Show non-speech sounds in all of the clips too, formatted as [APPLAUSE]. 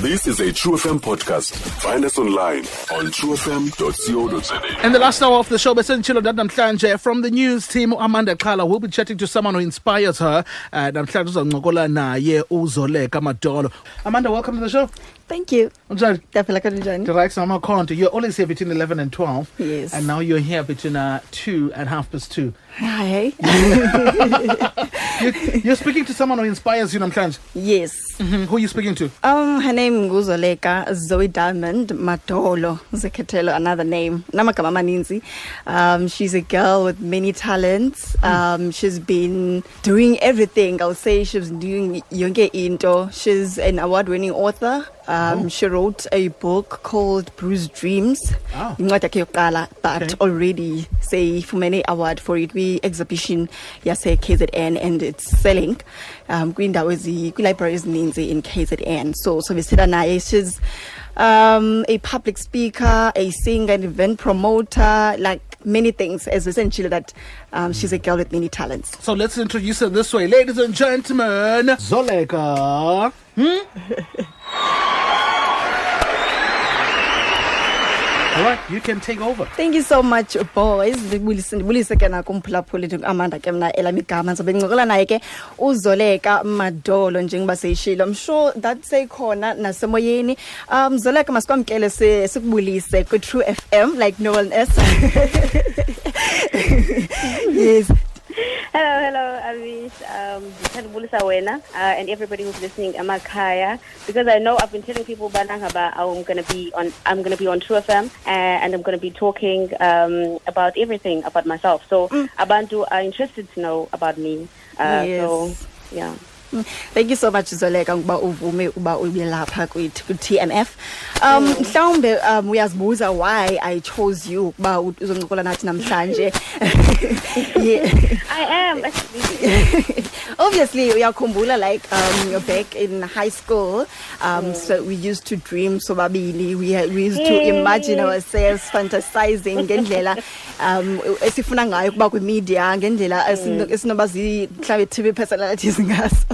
This is a True FM podcast. Find us online on truefm.co.za. In the last hour of the show, besenditshilo that namhlanje from the news team Amanda Xhala will be chatting to someone who inspires her. Uh, namhlanje uzancokola naye uzoleka Madolo. Amanda, welcome to the show. Thank you. Unjani? Definitely kanjani? Direct Sama Conte. You're always here between 11 and 12. Yes. And now you're here between uh, 2 and half past 2. Hi. [LAUGHS] You're, you're speaking to someone who inspires you, I'm namhlanje. yes. Mhm. Who are you speaking to? Um, her name nguzoleka Zoe Diamond Madolo Zeketelo, another name. Namagama maninzi. Um, she's a girl with many talents. Um, she's been doing everything. I'll say she's doing yonke into. She's an award-winning author. Um, She wrote a book called Bruised Dreams. Oh. incwadi yakhe yokuqala but Okay. already seyifumene award for it we exhibition, yase-kzn and it's selling um kwiindawo ezi- kwiilibrary ezininzi in kzn so so besithetha naye she's um a public speaker a singer an event promoter like many things as essentially that um, she's a girl with many talents So let's introduce her this way. Ladies and gentlemen, Zoleka. [LAUGHS] All right, you can take over. Thank you so much boys. Ndibulise ndibulise ke nakumphulaphuli amanda ke mna elam igama ndizobe ndincokola naye ke uzoleka madolo njengoba seyishilo. I'm sure that seyikhona nasemoyeni. Um zoleka masikwamkele si- sikubulise kwi-true fm like no one else. [LAUGHS] Yes [LAUGHS] Hello, hello, Avish. Um, ngithanda ukubulisa wena uh, and everybody who's listening emakhaya because I know I've been telling people banangaba I'm going to be on I'm going to be on True FM uh, and I'm going to be talking um, about everything about myself. So abantu are interested to know about me. Uh, Yes. So yeah. Mm, [LAUGHS] thank you so much zoleka ngoba uvume uba ube lapha kwi- kwi-tmf um mhlawumbe um uyazibuza why i chose you ukuba uzoncokola nathi namhlanje. [LAUGHS] Yeah. I am [LAUGHS] obviously uyakhumbula like um you're back in high school um so we used to dream sobabili. We, we used to imagine ourselves fantasizing ngendlela um esifuna ngayo ukuba kwimedia ngendlela esino- esinoba zi mhlawumbe tv personalities [LAUGHS] ngaso.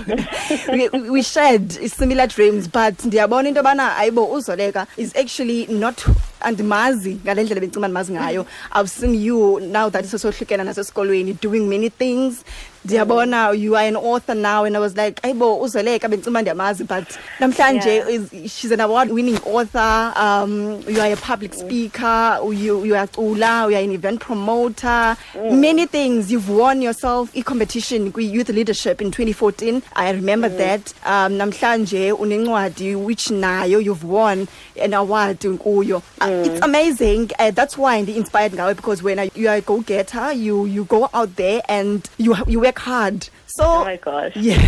We- we shared similar dreams but ndiyabona into yobana ayibo uzoleka is actually not andimazi ngale ndlela bendicinga ndimazi ngayo. I've seen you now that sesohlukena nasesikolweni doing many things. Ndiyabona you are an author now and i was like ayibo uzoleka bendicinga ndiyamazi but namhlanje is, she's an award winning author um you are a public speaker you you are cula you are an event promoter. Many things you've won yourself i-competition kwi-youth leadership in 2014 i remember that. Um namhlanje unencwadi which nayo you've won an award kuyo. Uh, it's amazing uh, that's why ndi-inspired ngawe because when you are a go-getter you you go out there and you you work hard so Oh my gosh. [LAUGHS] yeah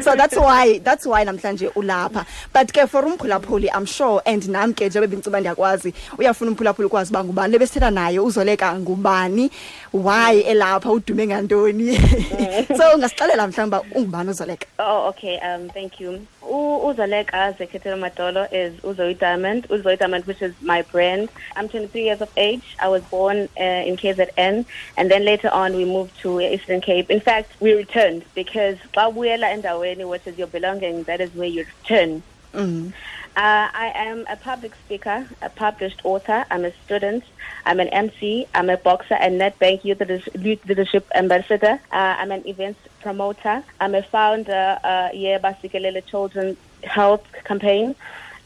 so that's why that's why namhlanje ulapha but ke for umphulaphuli i'm sure and nam ke njengoba bendicinga ndiyakwazi uyafuna umphulaphuli ukwazi uba ngubani lebesithetha naye uzoleka ngubani why elapha udume ngantoni [LAUGHS] so ungasixelela mhlawumbi uba ungubani uzoleka Oh, okay. Um, thank you. U- Uzoleka Zeketelo Madolo is Uzoe Diamond. Uzoe Diamond, which is my brand. I'm 23 years of age. I was born uh, in KZN, and then later on we moved to Eastern Cape. In fact, we returned because Babuyela Endaweni, which is your belonging, that is where you return. Mm. Uh, I am a public speaker, a published author. I'm a student. I'm an MC. I'm a boxer and NetBank Youth Leadership- Ambassador. Uh, I'm an events promoter. I'm a founder, uh, yeah, Basikelele Children's Health Campaign.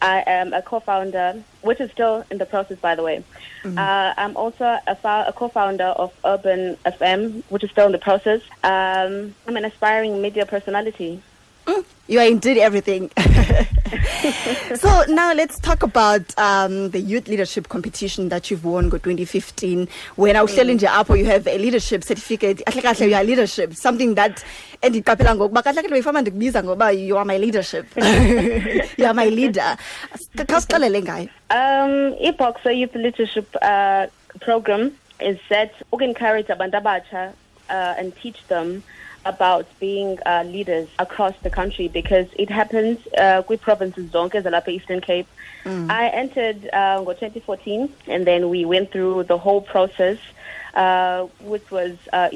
I am a co-founder, which is still in the process, by the way. Uh, I'm also a, a co-founder of Urban FM, which is still in the process. Um, I'm an aspiring media personality. You are indeed everything. [LAUGHS] so now let's talk about um, the youth leadership competition that you've won go 2015. When awuhleli nje apho you have a leadership certificate. Kahle kahle you are leadership. Something that endiqaphela ngokuba kahle kahle befama ndikubiza you are my leadership. [LAUGHS] you are my leader. Khawusixelele ngayo. Um, iBoxer Youth Leadership uh, Program is set to encourage abantu abatsha uh, and teach them about being uh, leaders across the country because it happens uh, with provinces zonke zalapha Eastern Cape. I entered uh, in 2014 and then we went through the whole process uh, which was uh,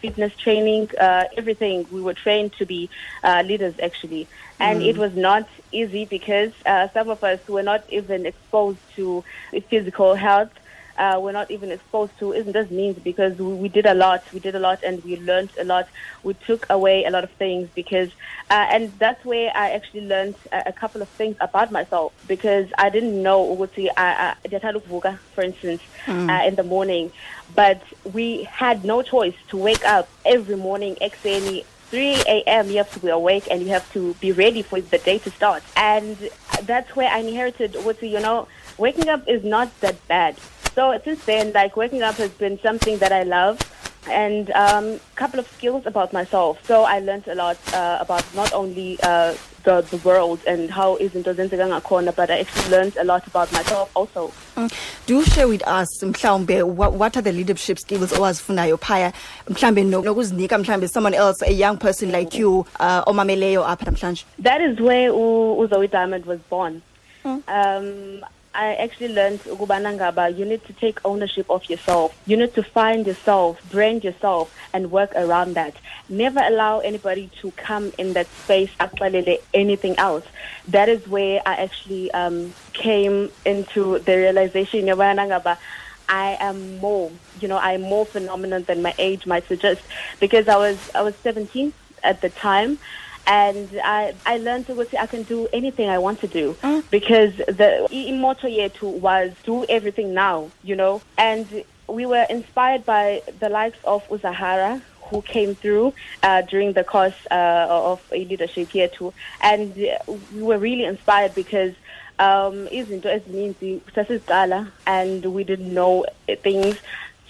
fitness training, uh, everything. We were trained to be uh, leaders actually. And it was not easy because uh, some of us were not even exposed to physical health. Uh, we're not even exposed to isn't this means because we, we did a lot we did a lot and we learned a lot. We took away a lot of things because uh, and that's where I actually learned a, a couple of things about myself because I didn't know ukuthi I, I, ndiyathanda ukuvuka, for instance uh, in the morning. But we had no choice to wake up every morning ekuseni 3 a.m. you have to be awake and you have to be ready for the day to start. And that's where I inherited what you know waking up is not that bad so since then like waking up has been something that I love and a um, couple of skills about myself. So I learned a lot uh, about not only uh, the, the world and how izinto zenzeka ngakhona, but I actually learned a lot about myself also. Mm. Do share with us mhlawumbe what, what are the leadership skills owazifunayo phaya mhlawumbe no- nokuzinika mhlawumbe someone else a young person like you uh, omameleyo apha namhlanje That is where U- Uzoe Diamond was born. Um, I actually learned ukubana ngaba you need to take ownership of yourself. You need to find yourself, brand yourself, and work around that. Never allow anybody to come in that space anything else. That is where I actually um, came into the realization yabana ngaba I am more, you know, I'm more phenomenal than my age might suggest because I was I was 17 at the time and I I learned to I can do anything I want to do. Because the motto yetu was do everything now, you know, and we were inspired by the likes of Uzahara who came through uh, during the course uh, of a leadership here too, and we were really inspired because um, izinto ezininzi sasiziqala and we didn't know things,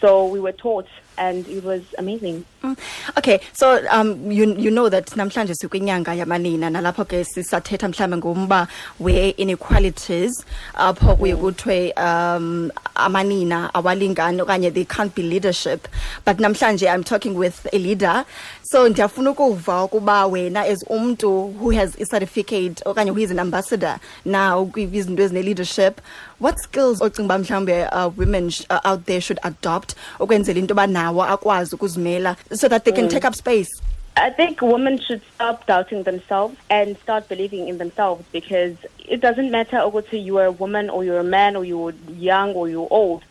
so we were taught, and it was amazing. Mm. okay so um you you know that namhlanje sikwinyanga yamanina nalapho ke sisathetha mhlawumbe ngomba we-inequalities apho kuye kuthiwe um amanina awalingani okanye they can't be leadership but namhlanje i'm talking with a leader so ndiyafuna ukuva ukuba wena as umntu who has a certificate okanye who is an ambassador now kwizinto ezine-leadership what skills ocinga uba mhlawumbe uh, women uh, out there should adopt ukwenzela into yoba nawo akwazi ukuzimela so that they can mm. take up space I think women should stop doubting themselves and start believing in themselves because it doesn't matter whether you're a woman or you're a man or you're young or you're old.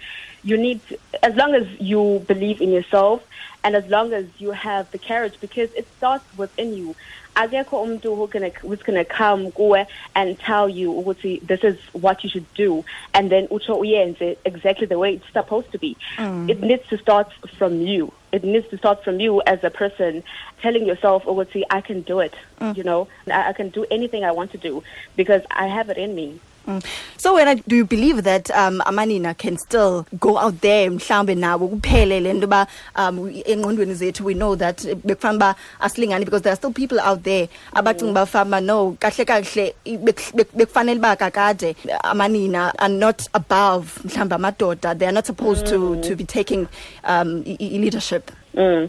You need, to, as long as you believe in yourself and as long as you have the courage because it starts within you. Akekho who gonna, who's going to come kuwe and tell you ukuthi this is what you should do. And then utsho uyenze exactly the way it's supposed to be. Mm. It needs to start from you. It needs to start from you as a person telling yourself ukuthi I can do it mm. you know? I, I can do anything I want to do because I have it in me Mm. so wena do you believe that um amanina can still go out there mhlawumbe nabo kuphele le nto uba um engqondweni zethu we know that bekufanele uba asilingani because there are still people out there abacinga uba fama no kahle kahle i- bek- bek- bekufanele uba kakade amanina are not above mhlawumbe amadoda they are not supposed to to be taking um i- i- leadership Mm.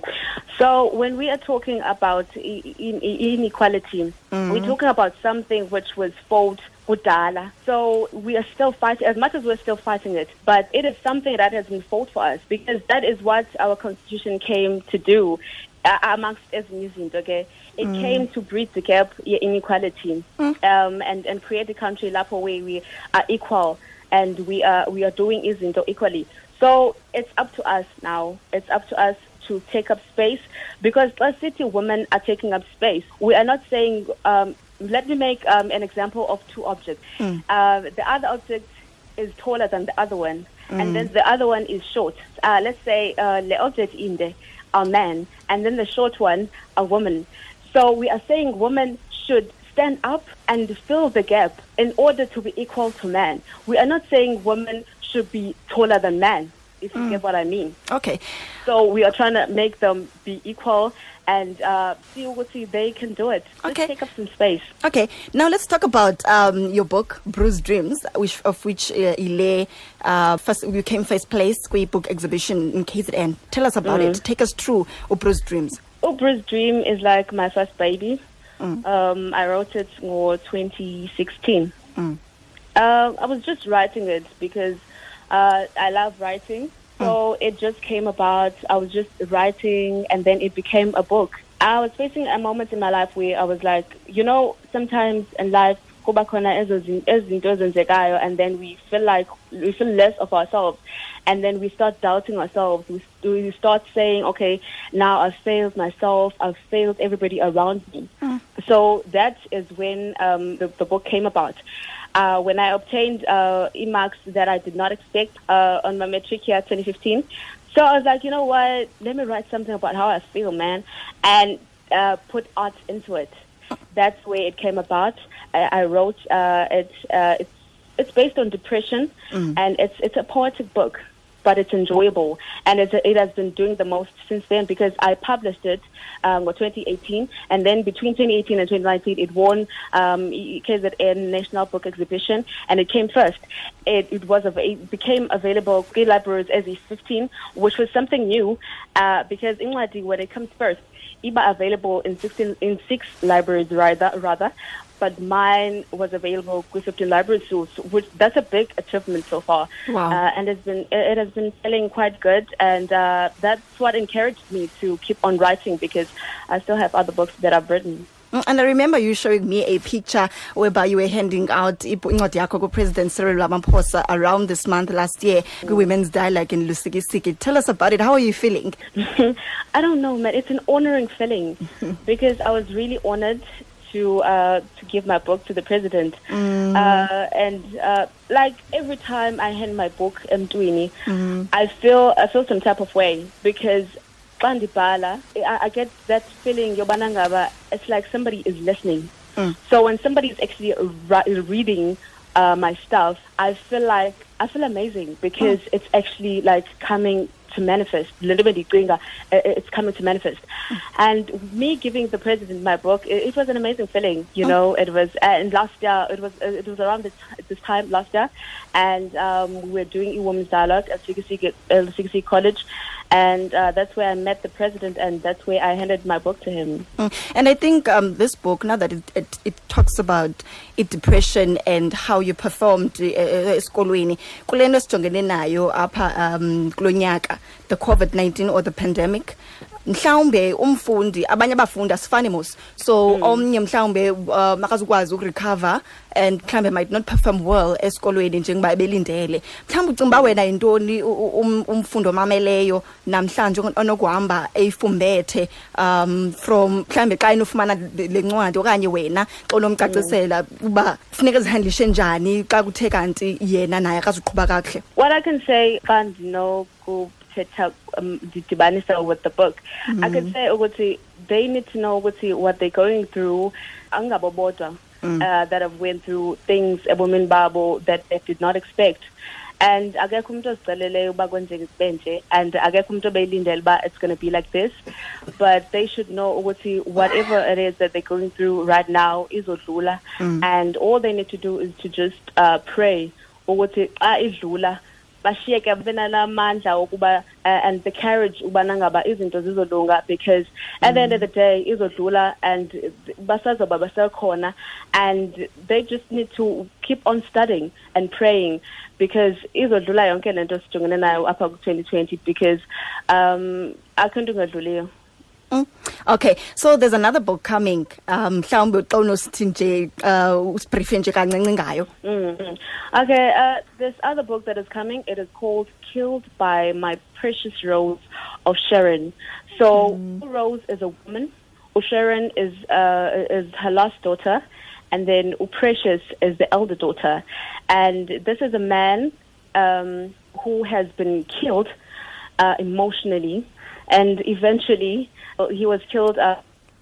So when we are talking about i- i- i- inequality, we're talking about something which was fought kudala. So we are still fighting, as much as we're still fighting it, but it is something that has been fought for us because that is what our constitution came to do. Uh, amongst ezinye izinto okay? It came to bridge the gap inequality um, and, and create a country lapho where we are equal and we are we are doing izinto equally. So it's up to us now. It's up to us to take up space because us city women are taking up space. We are not saying um, let me make um, an example of two objects. Uh, the other object is taller than the other one and then the other one is short. Uh, let's say uh, the object in there a man and then the short one a woman. So we are saying women should stand up and fill the gap in order to be equal to men. we are not saying women should be taller than man if you get what i mean okay so we are trying to make them be equal and uh, see what see they can do it Just Okay. take up some space Okay, now let's talk about um, your book, Bruised Dreams, which of which uh, Ile uh, first you came first place, Kwe book exhibition in KZN. Tell us about it. Take us through oh, Bruised Dreams. Oprah's Dream is like my first baby. Um, I wrote it for 2016. Uh, I was just writing it because uh, I love writing. So it just came about. I was just writing, and then it became a book. I was facing a moment in my life where I was like, you know, sometimes in life, kuba khona ezinto ezenzekayo, and then we feel like we feel less of ourselves, and then we start doubting ourselves. We, we start saying, okay, now I've failed myself. I've failed everybody around me. So that is when um, the, the book came about. Uh, when I obtained uh, e-marks that I did not expect uh, on my matric year 2015. So I was like, you know what? Let me write something about how I feel, man, and uh, put art into it. That's where it came about. I, I wrote uh, it. Uh, it's it's based on depression, and it's it's a poetic book, but it's enjoyable, and it's, it has been doing the most since then because I published it um, in 2018, and then between 2018 and 2019, it won um, KZN National Book Exhibition, and it came first. It, it was it became available in libraries as a 15, which was something new uh, because Ingwadi, when it comes first, iba available in 16 in six libraries rather rather but mine was available with 15 libraries so, which that's a big achievement so far Wow. uh, and it's been it, has been selling quite good and uh, that's what encouraged me to keep on writing because I still have other books that I've written And I remember you showing me a picture whereby you were handing out incwadi yakho ku-President Cyril Ramaphosa around this month last year, women's dialogue in Lusikisiki. Tell us about it. How are you feeling? [LAUGHS] I don't know, man. It's an honoring feeling [LAUGHS] because I was really honored to uh, to give my book to the president. Uh, and uh, like every time I hand my book Mtwini, I feel I feel some type of way because xa ndibhala, I, get that feeling yobana ngaba it's like somebody is listening. So when somebody is actually reading uh, my stuff, I feel like I feel amazing because it's actually like coming to manifest. Literally, doing a, it's coming to manifest. And me giving the president my book, it, it was an amazing feeling. You know, it was. And last year, it was it was around this, this time last year, and um, we were doing e-women's dialogue at Sikisiki, uh, College, and uh, that's where I met the president, and that's where I handed my book to him. Mm. And I think um, this book, now that it, it, it talks about it, depression and how you performed uh, uh, esikolweni kule nto sijongene nayo apha um the covid-19 or the pandemic mhlawumbe umfundi abanye abafundi asifani mos. So omnye mhlawumbe uh, makazukwazi ukurecover and mhlawumbe might not perform well esikolweni njengoba ebelindele. Mhlawumbe ucinga uba wena yintoni um- umfundi omameleyo namhlanje onokuhamba eyifumbethe um from mhlawumbe xa inofumana le le ncwadi okanye wena xa unomcacisela uba funeka zihandlishe njani xa kuthe kanti yena naye akazuqhuba kakuhle? What I can say, xa ndinokuthetha um, ndidibanisa with the book, I can say ukuthi they need to know ukuthi what they're going through, angabo bodwa, uh, that have went through things ebomini babo that they did not expect. And akekho umuntu oziceleleyo uba kwenzeke kube nje and akekho umuntu obeyilindele uba it's going to be like this. But they should know ukuthi whatever it is that they're going through right now izodlula. And all they need to do is to just uh, pray ukuthi xa idlula bashiyeke babe nalamandla okuba uh, and the courage ubana ngaba izinto zizolunga because at the end of the day izodlula and basazoba basekhona and they just need to keep on studying and praying because izodlula yonke lento sijongene nayo apha ku-2020 because um akho into engadluliyo Mm. Okay, so there's another book coming. Um mhlawumbe xa unosithi nje uh usibriefe nje kancinci ngayo. Mm-hmm. Okay, uh, this other book that is coming, it is called Killed by My Precious Rose of Sharon. So Rose is a woman, Sharon is uh, is her last daughter, and then Precious is the elder daughter. And this is a man um, who has been killed uh, emotionally, and eventually he was killed. Uh,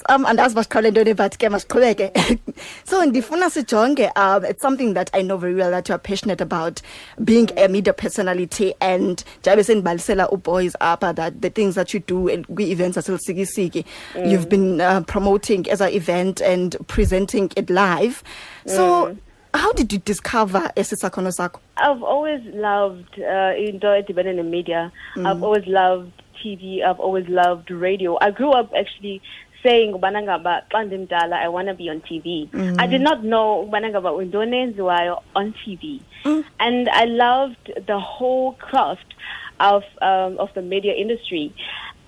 um andazi basiqhawule ntoni but ke masiqhubeke [LAUGHS] so ndifuna sijonge um it's something that i know very well that you are passionate about being a media personality and njengoba sendibalisela uboys apha that the things that you do and kwi-events zaselusikisiki you've been uh, promoting as an event and presenting it live. So how did you discover esi sakhono sakho? I've always loved uh, into edibene media. I've always loved TV. I've always loved radio. I grew up actually saying ubana ngaba xa ndimdala I want to be on TV. I did not know ubana ngaba undoni enziwayo on TV. And I loved the whole craft of um, of the media industry.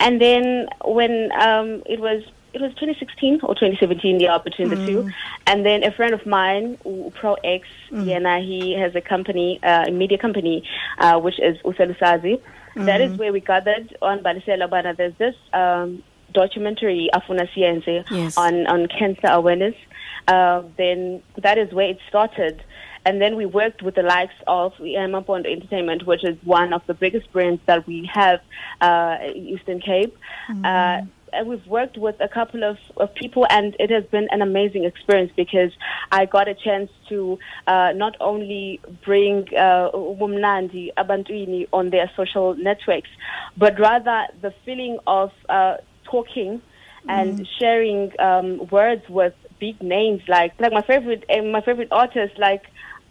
And then when um, it was it was 2016 or 2017, yeah, between the two. And then a friend of mine, Pro X, Yena, he has a company, uh, a media company, uh, which is Uselusazi. That is where we gathered on Balisela Bana. There's this um, documentary, Afuna Sienze, Yes. on, on cancer awareness. Uh, then that is where it started. And then we worked with the likes of Yamapondo Entertainment, which is one of the biggest brands that we have uh, in Eastern Cape. Uh, and we've worked with a couple of, of people, and it has been an amazing experience because I got a chance to uh, not only bring uh, Umnandi Abantwini on their social networks, but rather the feeling of uh, talking and sharing um, words with big names. Like like my favorite uh, my favorite artists like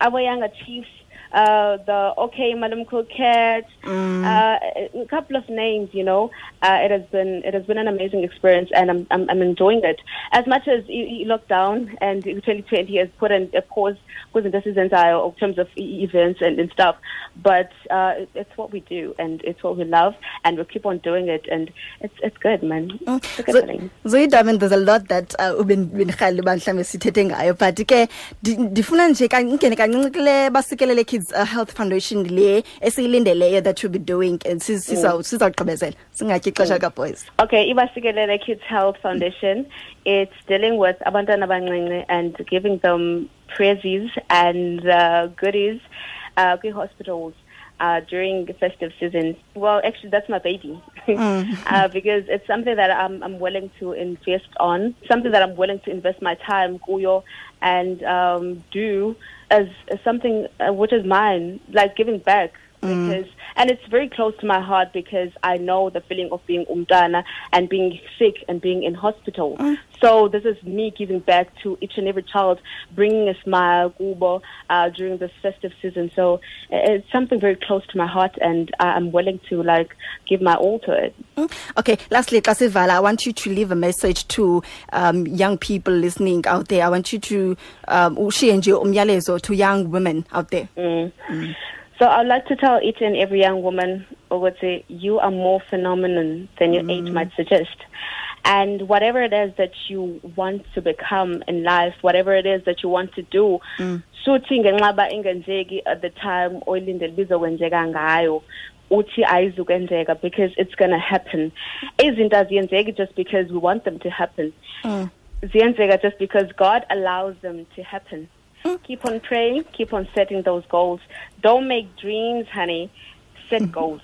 Awayanga Chiefs, uh, the OK Madam Coquette, uh, a couple of names. You know, uh, it has been it has been an amazing experience, and I'm I'm, I'm enjoying it. As much as e- lockdown and 2020 has put an, a pause because this is entire in terms of events and, and stuff, but uh, it, it's what we do and it's what we love, and we'll keep on doing it, and it's it's good, man. It's a good So, feeling. Zoe Diamond, there's a lot that uh, ubin binkhali mhlawumbe sithethe ngayo but ke di- ndifuna nje kangene kancinci kule basikelele kids uh, health foundation le esiyilindeleyo that you'll be doing and siza- sizawugqibezela singatyi ixesha likaboys Okay, Ibasikelele Kids Health Foundation. It's dealing with abantwana abancinci and giving them praises and uh, goodies uh, kwi hospitals uh, during the festive season. Well, actually, that's my baby. [LAUGHS] Uh, because it's something that I'm, I'm willing to invest on, something that I'm willing to invest my time, kuyo, and um, do as, as something uh, which is mine, like giving back because and it's very close to my heart because I know the feeling of being umdana and being sick and being in hospital. So this is me giving back to each and every child, bringing a smile, kubo, uh, during this festive season. So uh, it's something very close to my heart, and I- I'm willing to like give my all to it. Mm. okay lastly xa sivala i want you to leave a message to um, young people listening out there i want you to um, ushiye nje umyalezo to young women out there So I'd like to tell each and every young woman, say, you are more phenomenon than your age mm. might suggest. And whatever it is that you want to become in life, whatever it is that you want to do, mm. suthi ngenxaba ingenzeki at the time oyilindele bizokwenzeka ngayo uthi ayizukwenzeka because it's going to happen. Izinto aziyenzeki just because we want them to happen. Mm. Ziyenzeka just because God allows them to happen. Keep on praying, keep on setting those goals. Don't make dreams, honey. Set [LAUGHS] goals.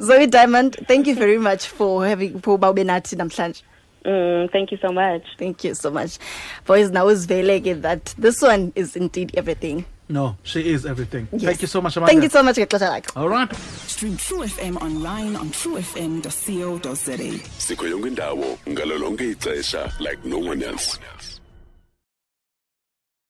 zoe diamond thank you very much for having for uba ube nathi namhlanje Mm, thank you so much. thank you so much boys now is uzivele that this one is indeed everything No, she is everything. Yes. Thank you so much, Amanda. thank you so much ngexesha lakho All right. Stream True FM online on truefm.co.za. sikho yonke indawo ngalo lonke ixesha like no one else